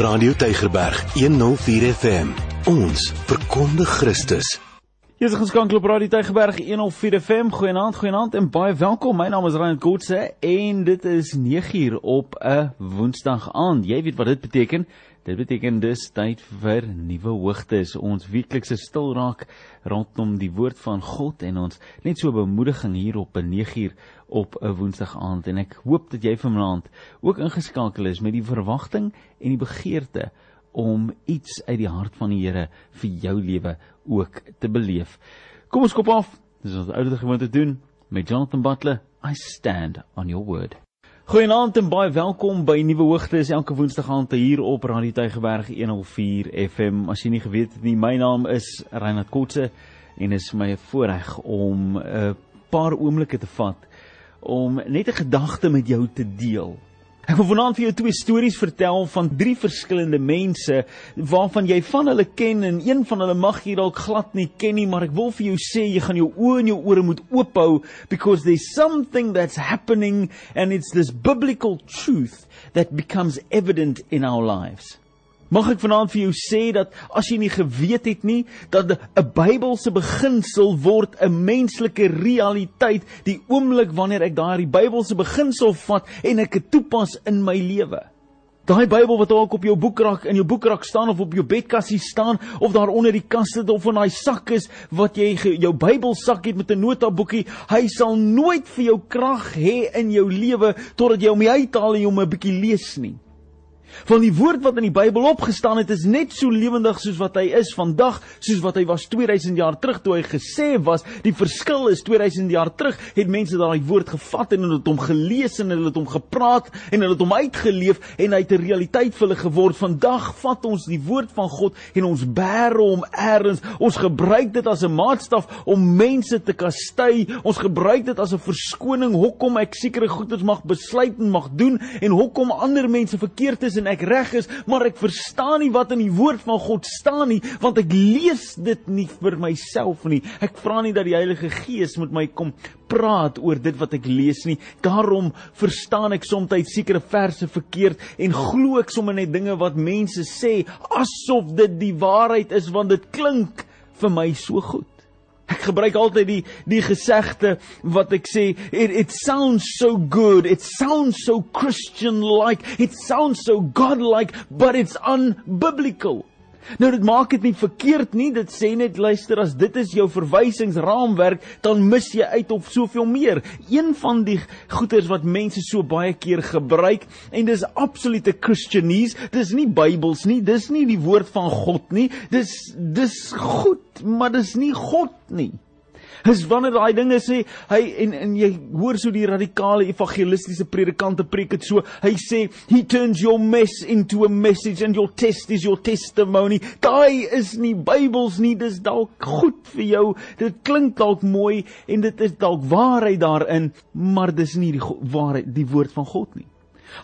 Radio Tygerberg 104 FM. Ons verkondig Christus. Hier is geskankel op Radio Tygerberg 104 FM. Goeienaand, goeienaand en baie welkom. My naam is Ryan Kotse en dit is 9uur op 'n Woensdag aand. Jy weet wat dit beteken? Dit beteken dis tyd vir nuwe hoogtes. Ons weeklikse stil raak rondom die woord van God en ons net so bemoediging hier op 'n 9uur op 'n Woensdag aand en ek hoop dat jy vanaand ook ingeskakel is met die verwagting en die begeerte om iets uit die hart van die Here vir jou lewe ook te beleef. Kom ons kop af. Dis ons ouer gewoonte doen met Jonathan Butler. I stand on your word. Goeienaand en baie welkom by Nuwe Hoogtes elke Woensdag aand hier op Radio Tygerberg 104 FM. As jy nie geweet het nie, my naam is Reinhard Kotse en dit is my voorreg om 'n paar oomblikke te vat om net 'n gedagte met jou te deel Ek wil vanaand vir jou twee stories vertel van drie verskillende mense waarvan jy van hulle ken en een van hulle mag jy dalk glad nie ken nie, maar ek wil vir jou sê jy gaan jou oë en jou ore moet oophou because there's something that's happening and it's this biblical truth that becomes evident in our lives. Mag ek vanaand vir jou sê dat as jy nie geweet het nie dat 'n Bybelse beginsel word 'n menslike realiteit die oomblik wanneer ek daai Bybelse beginsel vat en ek dit toepas in my lewe. Daai Bybel wat ook op jou boekrak in jou boekrak staan of op jou bedkassie staan of daar onder die kas sit of in daai sak is wat jy jou Bybelsak het met 'n notaboekie, hy sal nooit vir jou krag hê in jou lewe totdat jy hom uithaal en hom 'n bietjie lees nie. Van die woord wat in die Bybel opgestaan het is net so lewendig soos wat hy is vandag, soos wat hy was 2000 jaar terug toe hy gesê was. Die verskil is 2000 jaar terug het mense daai woord gevat en hulle het hom gelees en hulle het hom gepraat en hulle het hom uitgeleef en hy het 'n realiteit vir hulle geword. Vandag vat ons die woord van God en ons bære hom eers. Ons gebruik dit as 'n maatstaf om mense te kastei. Ons gebruik dit as 'n verskoning hoekom ek sekere goeders mag besluit en mag doen en hoekom ander mense verkeerd is en ek reg is, maar ek verstaan nie wat in die woord van God staan nie, want ek lees dit nie vir myself nie. Ek vra nie dat die Heilige Gees met my kom praat oor dit wat ek lees nie. Daarom verstaan ek soms sekere verse verkeerd en glo ek sommer net dinge wat mense sê asof dit die waarheid is want dit klink vir my so goed. Ek gebruik altyd die die gesegde wat ek sê it, it sounds so good it sounds so christian like it sounds so god like but it's unbiblical Nou dit maak dit nie verkeerd nie. Dit sê net luister as dit is jou verwysingsraamwerk dan mis jy uit op soveel meer. Een van die goeters wat mense so baie keer gebruik en dis absolute christianese dis nie bybels nie dis nie die woord van God nie. Dis dis goed maar dis nie God nie is wanneer daai dinge sê hy en en jy hoor so die radikale evangelistiese predikante preek dit so hy sê he turns your mess into a message and your test is your testimony. Daai is nie Bybels nie dis dalk goed vir jou. Dit klink dalk mooi en dit is dalk waarheid daarin maar dis nie die waarheid die woord van God nie.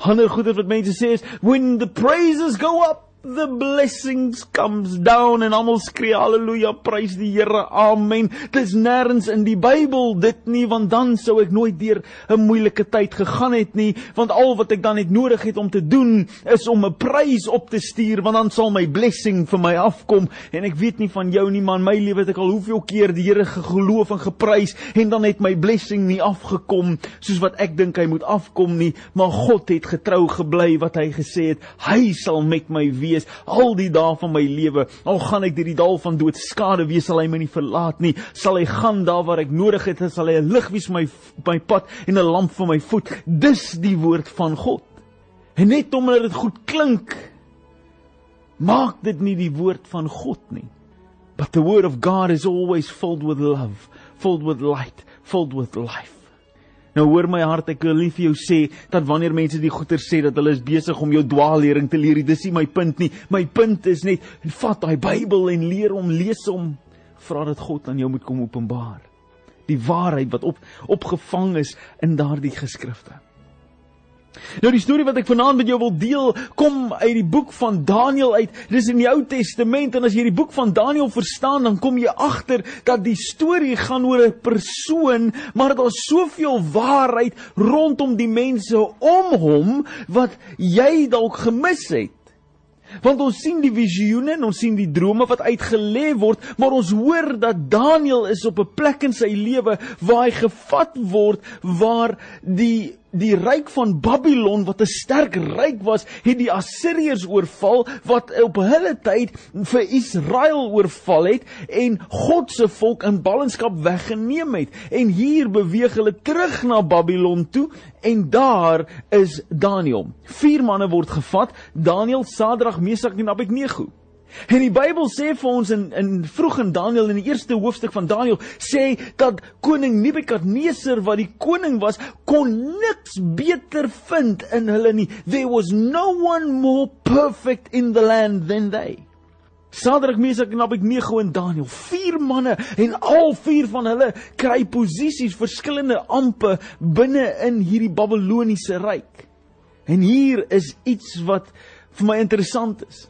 Ander goeie wat mense sê is when the praises go up the blessings comes down en almal skree haleluja prys die Here amen. Dis nêrens in die Bybel dit nie want dan sou ek nooit deur 'n moeilike tyd gegaan het nie want al wat ek dan net nodig het om te doen is om 'n prys op te stuur want dan sal my blessing vir my afkom. En ek weet nie van jou nie man my lewe het ek al hoeveel keer die Here gegeloof en geprys en dan het my blessing nie afgekom soos wat ek dink hy moet afkom nie maar God het getrou gebly wat hy gesê het hy sal met my wees wees al die dae van my lewe. Al gaan ek deur die dal van dood skade wees, sal hy my nie verlaat nie. Sal hy gaan daar waar ek nodig het, sal hy 'n lig wees my my pad en 'n lamp vir my voet. Dis die woord van God. En net omdat dit goed klink, maak dit nie die woord van God nie. But the word of God is always filled with love, filled with light, filled with life. Nou hoor my hart, ek wil nie vir jou sê dat wanneer mense die goeie sê dat hulle is besig om jou dwaallering te leer, dis nie my punt nie. My punt is net vat daai Bybel en leer hom, lees hom, vra dat God aan jou moet kom openbaar. Die waarheid wat op opgevang is in daardie geskrifte. Nou die storie wat ek vanaand met jou wil deel, kom uit die boek van Daniël uit. Dit is in die Ou Testament en as jy die boek van Daniël verstaan, dan kom jy agter dat die storie gaan oor 'n persoon, maar daar's soveel waarheid rondom die mense om hom wat jy dalk gemis het. Want ons sien die visioene en ons sien die drome wat uitgelê word, maar ons hoor dat Daniël is op 'n plek in sy lewe waar hy gevat word waar die die ryk van Babylon wat 'n sterk ryk was, het die Assiriërs oorval wat op hulle tyd vir Israel oorval het en God se volk in ballingskap weggeneem het. En hier beweeg hulle terug na Babylon toe en daar is Daniël. Vier manne word gevat: Daniël, Sadrag, Mesach en Abednego. En die Bybel sê vir ons in in vroeg in Daniël in die eerste hoofstuk van Daniël sê dat koning Nebukadneser wat die koning was kon niks beter vind in hulle nie. There was no one more perfect in the land than they. Sadrag, Mesach en Abednego en Daniël, vier manne en al vier van hulle kry posisies, verskillende ampe binne in hierdie Babiloniese ryk. En hier is iets wat vir my interessant is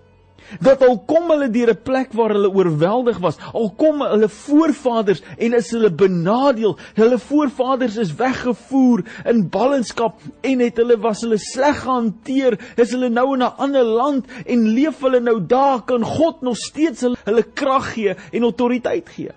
dat al kom hulle deur 'n plek waar hulle oorweldig was, al kom hulle voorvaders en is hulle benadeel, hulle voorvaders is weggevoer in ballingskap en het hulle was hulle sleg gehanteer, is hulle nou in 'n ander land en leef hulle nou daar kan God nog steeds hulle, hulle krag gee en autoriteit gee.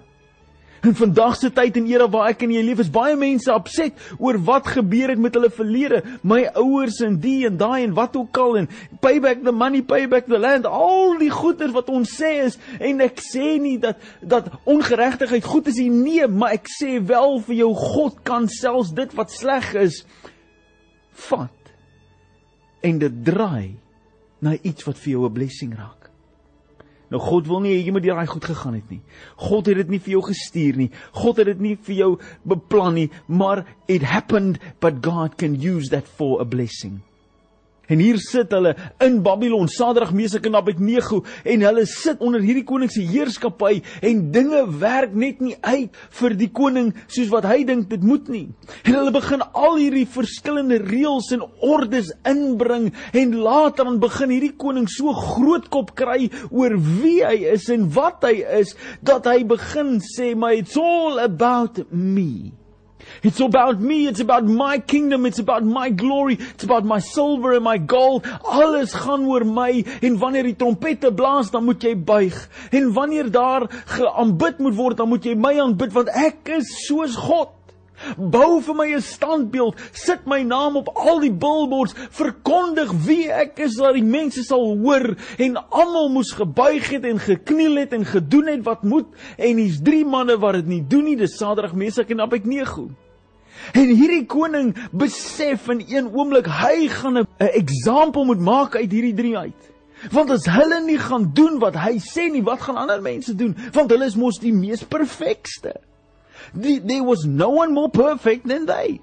In vandag se tyd en era waar ek in jy leef is baie mense opset oor wat gebeur het met hulle verlede, my ouers en die en daai en wat ook al en payback the money, payback the land, al die goeder wat ons sê is en ek sê nie dat dat ongeregtigheid goed is nie, nee, maar ek sê wel vir jou God kan selfs dit wat sleg is vat en dit draai na iets wat vir jou 'n blessing raak. Nou God wil nie hê jy moet deur daai goed gegaan het nie. God het dit nie vir jou gestuur nie. God het dit nie vir jou beplan nie, maar it happened but God can use that for a blessing. En hier sit hulle in Babylon, Sadrag, Mesach en Abednego en hulle sit onder hierdie koning se heerskappy en dinge werk net nie uit vir die koning soos wat hy dink dit moet nie. En hulle begin al hierdie verskillende reëls en ordes inbring en later dan begin hierdie koning so groot kop kry oor wie hy is en wat hy is dat hy begin sê my it's all about me. It's about me, it's about my kingdom, it's about my glory, it's about my silver and my gold. Alles gaan oor my en wanneer die trompette blaas, dan moet jy buig. En wanneer daar geaanbid moet word, dan moet jy my aanbid want ek is soos God. Bou vir my 'n standbeeld, sit my naam op al die billboards, verkondig wie ek is dat die mense sal hoor en almal moes gebuig het en gekniel het en gedoen het wat moet en hier's drie manne wat dit nie doen nie, dis Sadrag, Mesach en Abednego. En hierdie koning besef in een oomblik hy gaan 'n eksempel moet maak uit hierdie drie uit. Want as hulle nie gaan doen wat hy sê nie, wat gaan ander mense doen? Want hulle is mos die mees perfekste. Die, there was no one more perfect than they.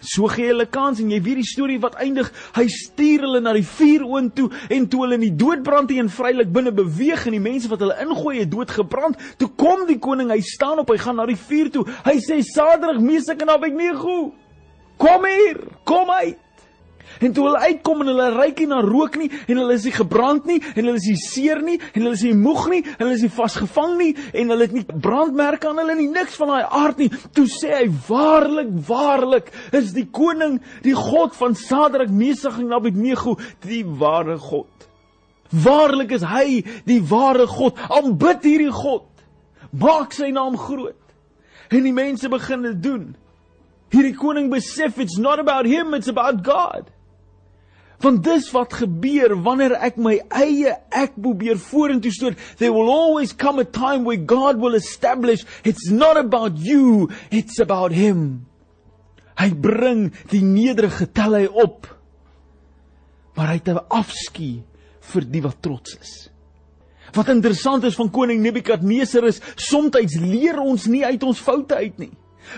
So gee hulle kans en jy weet die storie wat eindig, hy stuur hulle na die vuuroond toe en toe hulle in die doodbrand hier en vrylik binne beweeg en die mense wat hulle ingooi het doodgebrand, toe kom die koning, hy staan op, hy gaan na die vuur toe. Hy sê Sadrag, Mesach en Abednego, kom hier, kom uit. En toe hulle uitkom en hulle ruik nie na rook nie en hulle is nie gebrand nie en hulle is nie seer nie en hulle is nie moeg nie en hulle is nie vasgevang nie en hulle het nie brandmerke aan hulle nie niks van daai aard nie. Toe sê hy waarlik waarlik is die koning, die God van Sadrag, Mesach en Abednego die ware God. Waarlik is hy die ware God. Aanbid hierdie God. Maak sy naam groot. En die mense begin dit doen. Hierdie koning besef it's not about him, it's about God. Want dis wat gebeur wanneer ek my eie ek probeer vorentoe stoot. There will always come a time where God will establish it's not about you, it's about him. Hy bring die nederige tel hy op. Maar hy het 'n afskie vir die wat trots is. Wat interessant is van koning Nebukadneser is soms leer ons nie uit ons foute uit nie.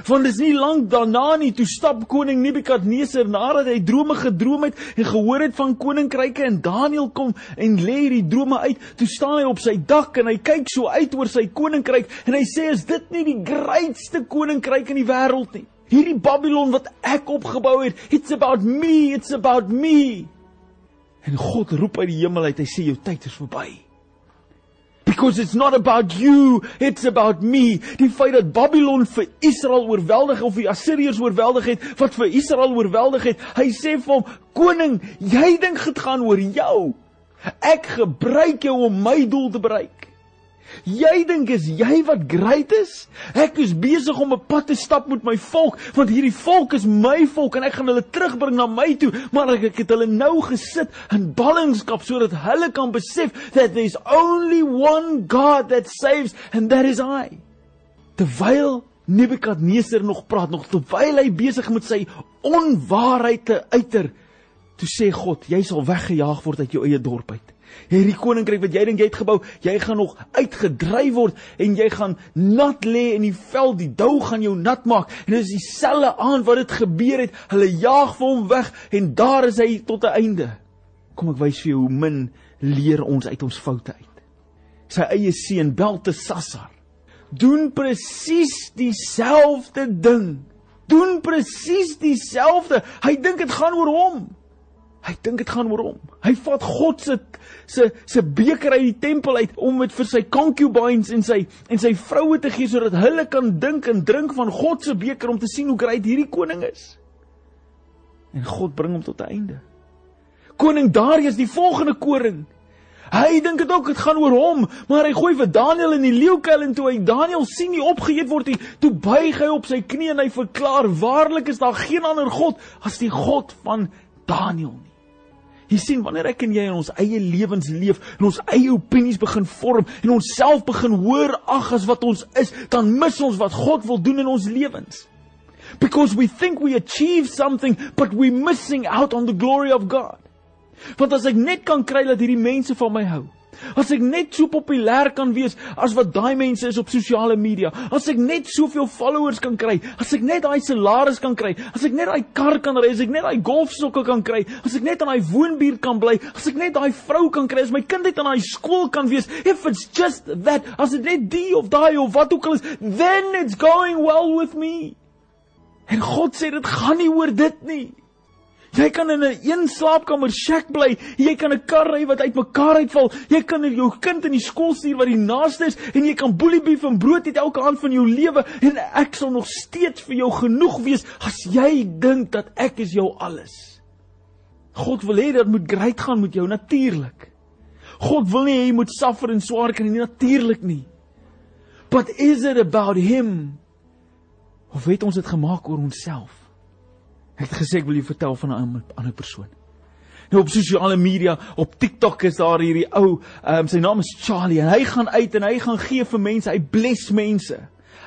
Want dis nie lank daarna nie toe stap koning Nebukadneser nadat hy drome gedroom het en gehoor het van koninkryke en Daniël kom en lê hierdie drome uit. Toe staan hy op sy dak en hy kyk so uit oor sy koninkryk en hy sê is dit nie die grootste koninkryk in die wêreld nie? Hierdie Babylon wat ek opgebou het, it's about me, it's about me. En God roep uit die hemel uit, hy sê jou tyd is verby because it's not about you it's about me die feit dat Babylon vir Israel oorweldig of die Assiriërs oorweldig het wat vir Israel oorweldig het hy sê vir hom koning jy dink dit gaan oor jou Ek gebruik jou om my doel te bereik. Jy dink is jy wat great is? Ek is besig om 'n pad te stap met my volk, want hierdie volk is my volk en ek gaan hulle terugbring na my toe, maar ek, ek het hulle nou gesit in ballingskap sodat hulle kan besef that there's only one God that saves and that is I. Terwyl Nebukadneser nog praat, nog terwyl hy besig met sy onwaarheid te uiter, toe sê God, jy sal weggejaag word uit jou eie dorp uit. Hierdie koninkryk wat jy dink jy het gebou, jy gaan nog uitgedryf word en jy gaan nat lê in die veld, die dou gaan jou nat maak. En dis dieselfde aand wat dit gebeur het. Hulle jaag vir hom weg en daar is hy tot 'n einde. Kom ek wys vir jou hoe min leer ons uit ons foute uit. Sy eie seun Beltesassar doen presies dieselfde ding. Doen presies dieselfde. Hy dink dit gaan oor hom. Hy dink dit gaan oor hom. Hy vat God se se se beker uit die tempel uit om dit vir sy concubines en sy en sy vroue te gee sodat hulle kan dink en drink van God se beker om te sien hoe great hierdie koning is. En God bring hom tot 'n einde. Koning Darius die volgende koning. Hy dink dit ook dit gaan oor hom, maar hy gooi vir Daniël in die leeukuil en toe hy Daniël sien nie opgeëet word nie, toe buig hy op sy knie en hy verklaar: "Waarlik is daar geen ander God as die God van Daniël nie." Jy sien wanneer ek en jy in ons eie lewens leef en ons eie opinies begin vorm en ons self begin hoor ag as wat ons is, dan mis ons wat God wil doen in ons lewens. Because we think we achieve something but we missing out on the glory of God. Want as ek net kan kry dat hierdie mense van my hou, As ek net so populêr kan wees as wat daai mense is op sosiale media, as ek net soveel followers kan kry, as ek net daai salaris kan kry, as ek net daai kar kan ry, as ek net daai golfsokke kan kry, as ek net in daai woonbuurt kan bly, as ek net daai vrou kan kry, as my kind net in daai skool kan wees, if it's just that, as dit net die of daai of wat ook al is, then it's going well with me. En God sê dit gaan nie oor dit nie. Jy kan in 'n een slaapkamer shack bly. Jy kan 'n kar ry wat uitmekaar uitval. Jy kan jou kind in die skool stuur wat die naaste is en jy kan boeliebeef en brood eet elke aand van jou lewe en ek sal nog steeds vir jou genoeg wees as jy dink dat ek is jou alles. God wil hê dat moet great gaan met jou natuurlik. God wil nie hê jy moet suffer en swaar kry nie natuurlik nie. But is it about him? Of het ons dit gemaak oor onsself? Ek het gesê ek wil jou vertel van 'n ander persoon. Nou op sosiale media, op TikTok is daar hierdie ou, ehm um, sy naam is Charlie en hy gaan uit en hy gaan gee vir mense, hy bless mense.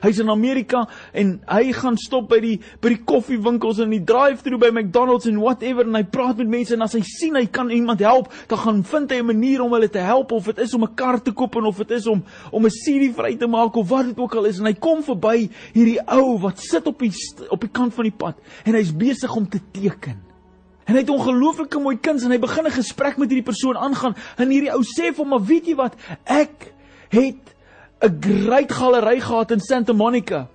Hy's in Amerika en hy gaan stop by die by die koffiewinkels en die drive-through by McDonald's en whatever en hy praat met mense en as hy sien hy kan iemand help, dan gaan vind hy 'n manier om hulle te help of dit is om 'n kar te koop en of dit is om om 'n CD vry te maak of wat dit ook al is en hy kom verby hierdie ou wat sit op die op die kant van die pad en hy's besig om te teken. En hy het ongelooflike mooi kuns en hy begin 'n gesprek met hierdie persoon aangaan en hierdie ou sê vir hom, "Maar weet jy wat? Ek het 'n great galery gehad in Santa Monica.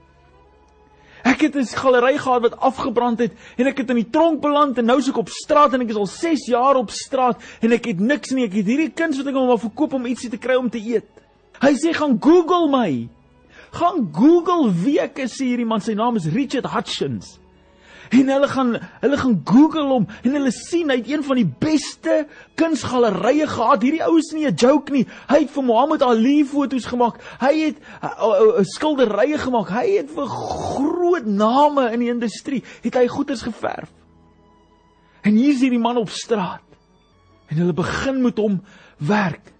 Ek het 'n galery gehad wat afgebrand het en ek het in die tronk beland en nou is ek op straat en ek is al 6 jaar op straat en ek het niks nie. Ek het hierdie kuns wat ek hom wil verkoop om ietsie te kry om te eet. Hy sê gaan Google my. Gaan Google wie ek is, sê hierdie man. Sy naam is Richard Hutchins en hulle gaan hulle gaan Google hom en hulle sien hy het een van die beste kunsgalerye gehad. Hierdie ou is nie 'n joke nie. Hy het vir Muhammad Ali foto's gemaak. Hy het uh, uh, uh, skilderye gemaak. Hy het vir groot name in die industrie het hy goeders geverf. En hier is hierdie man op straat. En hulle begin met hom werk.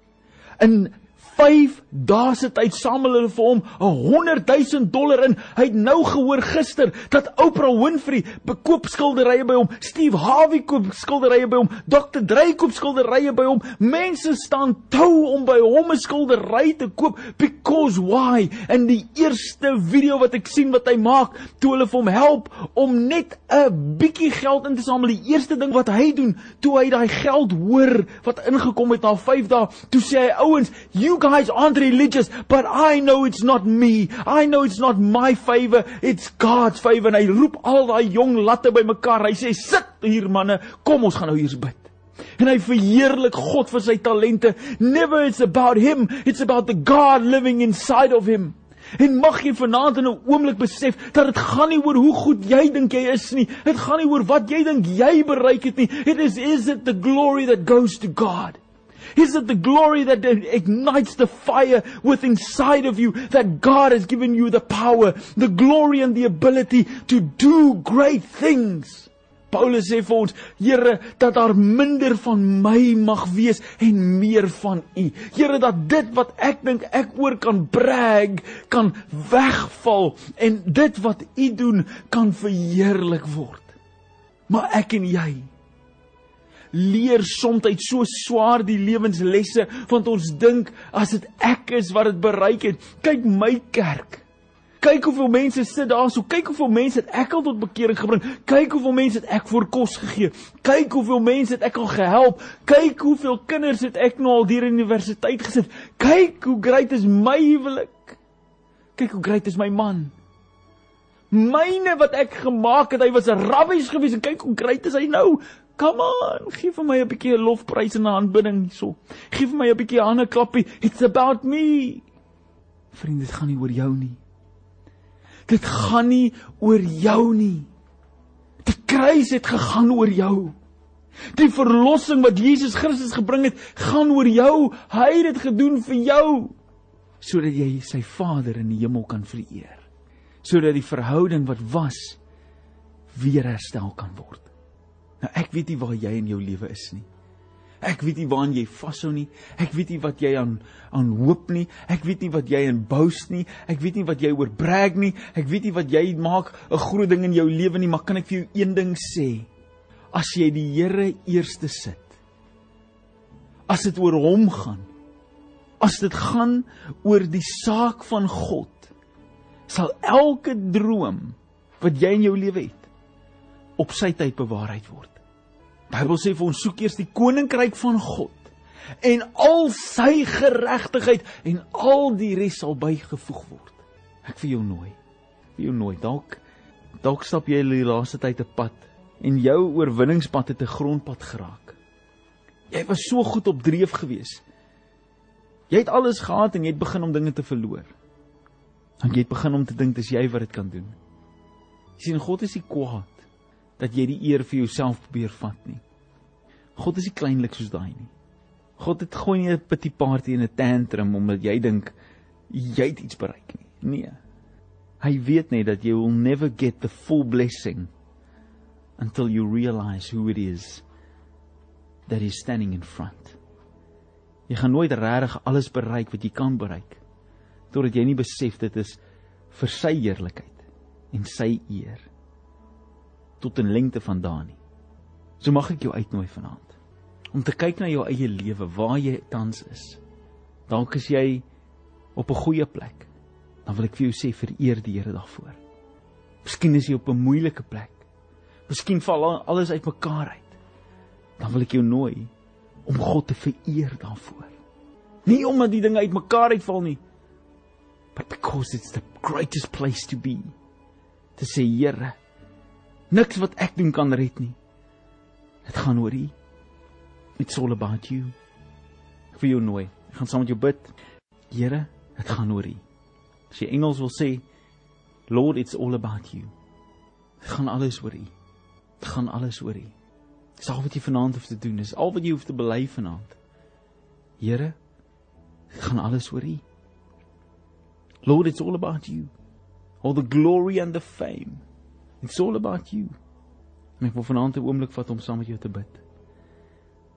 In 5 dae se tyd samel hulle vir hom 'n 100 000 dollar in. Hy het nou gehoor gister dat Oprah Winfrey bekoop skilderye by hom, Steve Harvey koop skilderye by hom, Dr. Dre koop skilderye by hom. Mense staan tou om by hom 'n skildery te koop because why? En die eerste video wat ek sien wat hy maak, toe hulle vir hom help om net 'n bietjie geld in te samel, die eerste ding wat hy doen, toe hy daai geld hoor wat ingekom het na 5 dae, toe sê hy ouens, you guys guys aren't religious, but I know it's not me. I know it's not my favor, it's God's favor. En hy roep al daai jong latte bymekaar. Hy sê: "Sit hier manne, kom ons gaan nou eers bid." En hy verheerlik God vir sy talente. Never it's about him, it's about the God living inside of him. En mag jy vanaand in 'n oomblik besef dat dit gaan nie oor hoe goed jy dink jy is nie. Dit gaan nie oor wat jy dink jy bereik het nie. It is is it the glory that goes to God. Is it the glory that ignites the fire within inside of you that God has given you the power, the glory and the ability to do great things? Paulus sê vir ons, Here, dat daar minder van my mag wees en meer van U. Here, dat dit wat ek dink ek oor kan brag, kan wegval en dit wat U doen kan verheerlik word. Maar ek en jy leer soms so swaar die lewenslesse want ons dink as dit ek is wat dit bereik het. Kyk my kerk. Kyk hoeveel mense sit daar so. Kyk hoeveel mense het ek al tot bekering gebring. Kyk hoeveel mense het ek voor kos gegee. Kyk hoeveel mense het ek al gehelp. Kyk hoeveel kinders het ek nou al deur universiteit gesit. Kyk hoe great is my huwelik. Kyk hoe great is my man. Myne wat ek gemaak het, hy was 'n rabbies gewees en kyk hoe great is hy nou. Come on, gee vir my 'n bietjie lofprys en 'n aanbidding hierso. Gee vir my 'n bietjie hande klappie. It's about me. Vriende, dit gaan nie oor jou nie. Dit gaan nie oor jou nie. Die kruis het gegaan oor jou. Die verlossing wat Jesus Christus gebring het, gaan oor jou. Hy het dit gedoen vir jou sodat jy sy Vader in die hemel kan vereer. Sodat die verhouding wat was weer herstel kan word. Nou ek weet nie waar jy in jou lewe is nie. Ek weet nie waaraan jy vashou nie. Ek weet nie wat jy aan aan hoop nie. Ek weet nie wat jy in boast nie. Ek weet nie wat jy oor brag nie. Ek weet nie wat jy maak 'n groot ding in jou lewe nie, maar kan ek vir jou een ding sê? As jy die Here eerste sit. As dit oor hom gaan. As dit gaan oor die saak van God, sal elke droom wat jy in jou lewe het op sy tyd bewaarheid word. Bybel sê vir ons soek eers die koninkryk van God en al sy geregtigheid en al die res sal bygevoeg word. Ek vir jou nooi. Vir jou nooi. Dalk dalk stap jy die laaste tyd 'n pad en jou oorwinningspad het 'n grondpad geraak. Jy was so goed op dreef gewees. Jy het alles gehad en jy het begin om dinge te verloor. Want jy het begin om te dink dis jy wat dit kan doen. Jy sien God is nie kwaad dat jy die eer vir jouself probeer vat nie. God is nie kleinlik soos daai nie. God het gooi nie 'n pity party en 'n tantrum omdat jy dink jy het iets bereik nie. Nee. Hy weet net dat jy will never get the full blessing until you realize who it is that is standing in front. Jy gaan nooit regtig alles bereik wat jy kan bereik totdat jy nie besef dit is vir sy heerlikheid en sy eer tot in lengte vandaan nie. So mag ek jou uitnooi vanaand om te kyk na jou eie lewe, waar jy tans is. Dalk is jy op 'n goeie plek. Dan wil ek vir jou sê vereer die Here daarvoor. Miskien is jy op 'n moeilike plek. Miskien val alles uitmekaar uit. Dan wil ek jou nooi om God te vereer daarvoor. Nie omdat die dinge uitmekaar uitval nie, but because it's the greatest place to be. Te sê Here, Niks wat ek doen kan red nie. Dit gaan oor U. It's all about you. Ek wil jou nooi. Ek gaan saam met jou bid. Here, dit gaan oor U. As jy Engels wil sê, Lord, it's all about you. Dit gaan alles oor U. Dit gaan alles oor U. Dis al wat jy vanaand hoef te doen. Dis al wat jy hoef te bely vanaand. Here, dit gaan alles oor U. Lord, it's all about you. All the glory and the fame. It's all about you. En ek wil vanaand 'n oomblik vat om saam met jou te bid.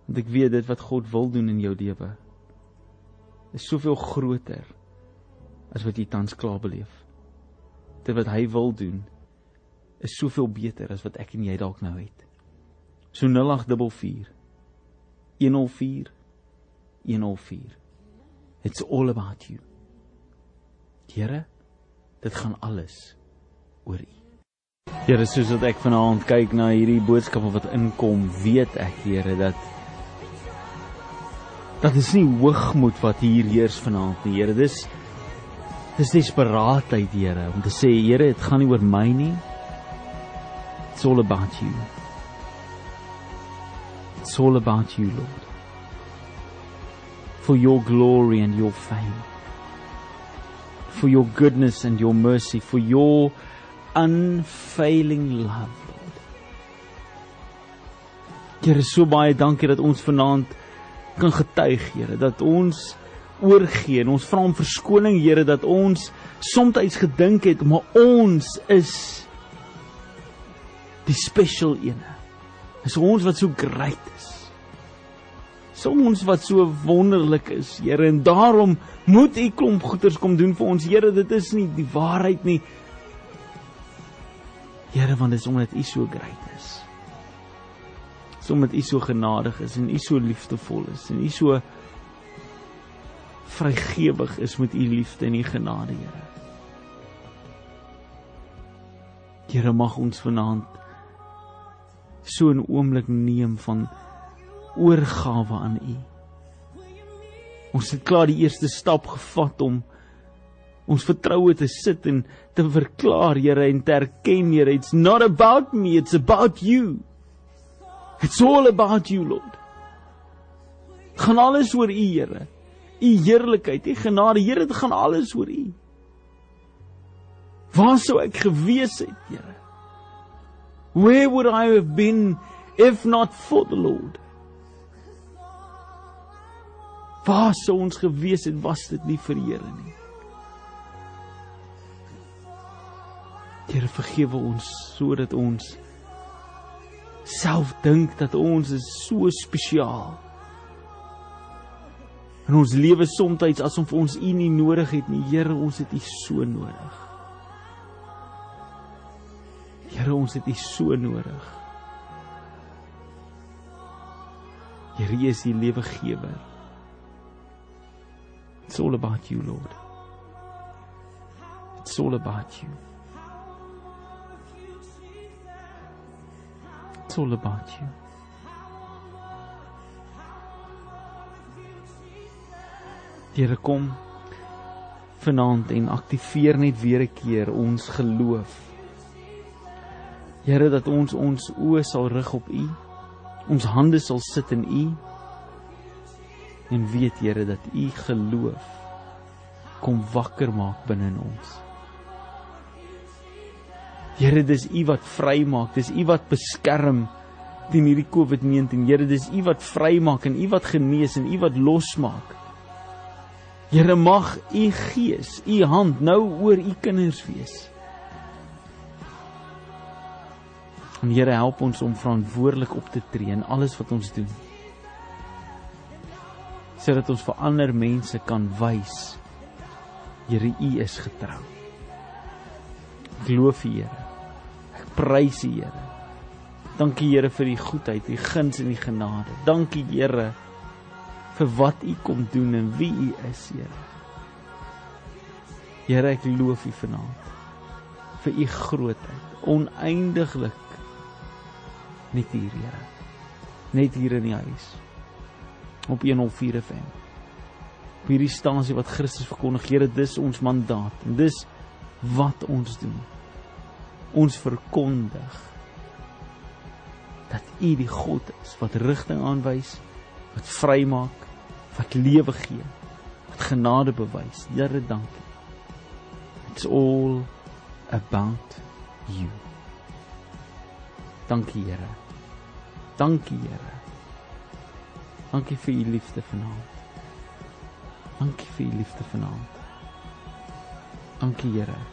Want ek weet dit wat God wil doen in jou lewe is soveel groter as wat jy tans klaar beleef. Dit wat hy wil doen is soveel beter as wat ek en jy dalk nou het. So 0844 104 104 It's all about you. Here, dit gaan alles oor U. Here, soos wat ek vanaand kyk na hierdie boodskappe wat inkom, weet ek, Here, dat dat is nie hoogmoed wat hier heers vanaand nie, Here. Dis dis desperaatheid, Here, om te sê, Here, dit gaan nie oor my nie. It's all about you. It's all about you, Lord. For your glory and your fame. For your goodness and your mercy, for your unfailing love. Here so baie dankie dat ons vanaand kan getuig, Here, dat ons oorgee en ons vra om verskoning, Here, dat ons soms gedink het maar ons is die special ene. Dis ons wat so great is. Soms wat so wonderlik is, Here, en daarom moet U klomp goeders kom doen vir ons, Here. Dit is nie die waarheid nie. Here, want dit is omdat U so great is. Sommige U so genadig is en U so liefdevol is en U so vrygewig is met U liefde en U genade, Here. Here mag ons vanaand so 'n oomblik neem van oorgawe aan U. Ons het klaar die eerste stap gevat om ons vertroue te sit en te verklaar, Here, en te erken, Here, it's not about me, it's about you. It's all about you, Lord. Gaan alles oor U, Here. U heerlikheid, U genade, Here, dit gaan alles oor U. Waar sou ek gewees het, Here? Where would I have been if not for the Lord? Waar sou ons gewees het was dit nie vir Here nie? Here vergewe ons sodat ons self dink dat ons is so spesiaal. En ons lewe soms asof ons U nie nodig het nie. Here, ons het U so nodig. Here, ons het U so nodig. Here, U is die lewegewer. It's all about you, Lord. It's all about you. It's all about you. Here kom vanaand en aktiveer net weer 'n keer ons geloof. Here dat ons ons oë sal rig op U. Ons hande sal sit in U en weet Here dat u geloof kom wakker maak binne in ons. Here dis u wat vrymaak, dis u wat beskerm teen hierdie COVID-19. Here dis u wat vrymaak en u wat genees en u wat losmaak. Here mag u gees, u hand nou oor u kinders wees. En Here help ons om verantwoordelik op te tree in alles wat ons doen sodat ons vir ander mense kan wys Here U is getrou. Ek loof U Here. Prys U Here. Dankie Here vir U goedheid, U guns en U genade. Dankie Here vir wat U kom doen en wie U is, Here. Here, ek loof U vanaand vir U grootheid, oneindiglik net hier, Here. Net hier in die huis op 104 FM. Op hierdie stasie wat Christus verkondig, Here, dis ons mandaat en dis wat ons doen. Ons verkondig dat U die God is wat rigting aanwys, wat vrymaak, wat lewe gee, wat genade bewys. Here, dankie. It's all about you. Dankie, Here. Dankie, Here. Dankie vir u liefde vanaand. Dankie vir u liefde vanaand. Dankie Here.